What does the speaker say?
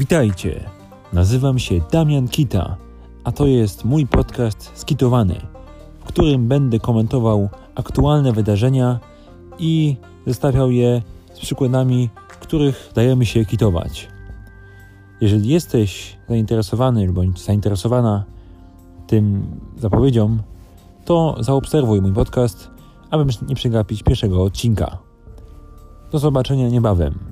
Witajcie, nazywam się Damian Kita, a to jest mój podcast Skitowany, w którym będę komentował aktualne wydarzenia i zestawiał je z przykładami, w których dajemy się kitować. Jeżeli jesteś zainteresowany bądź zainteresowana tym zapowiedzią, to zaobserwuj mój podcast, aby nie przegapić pierwszego odcinka. Do zobaczenia niebawem.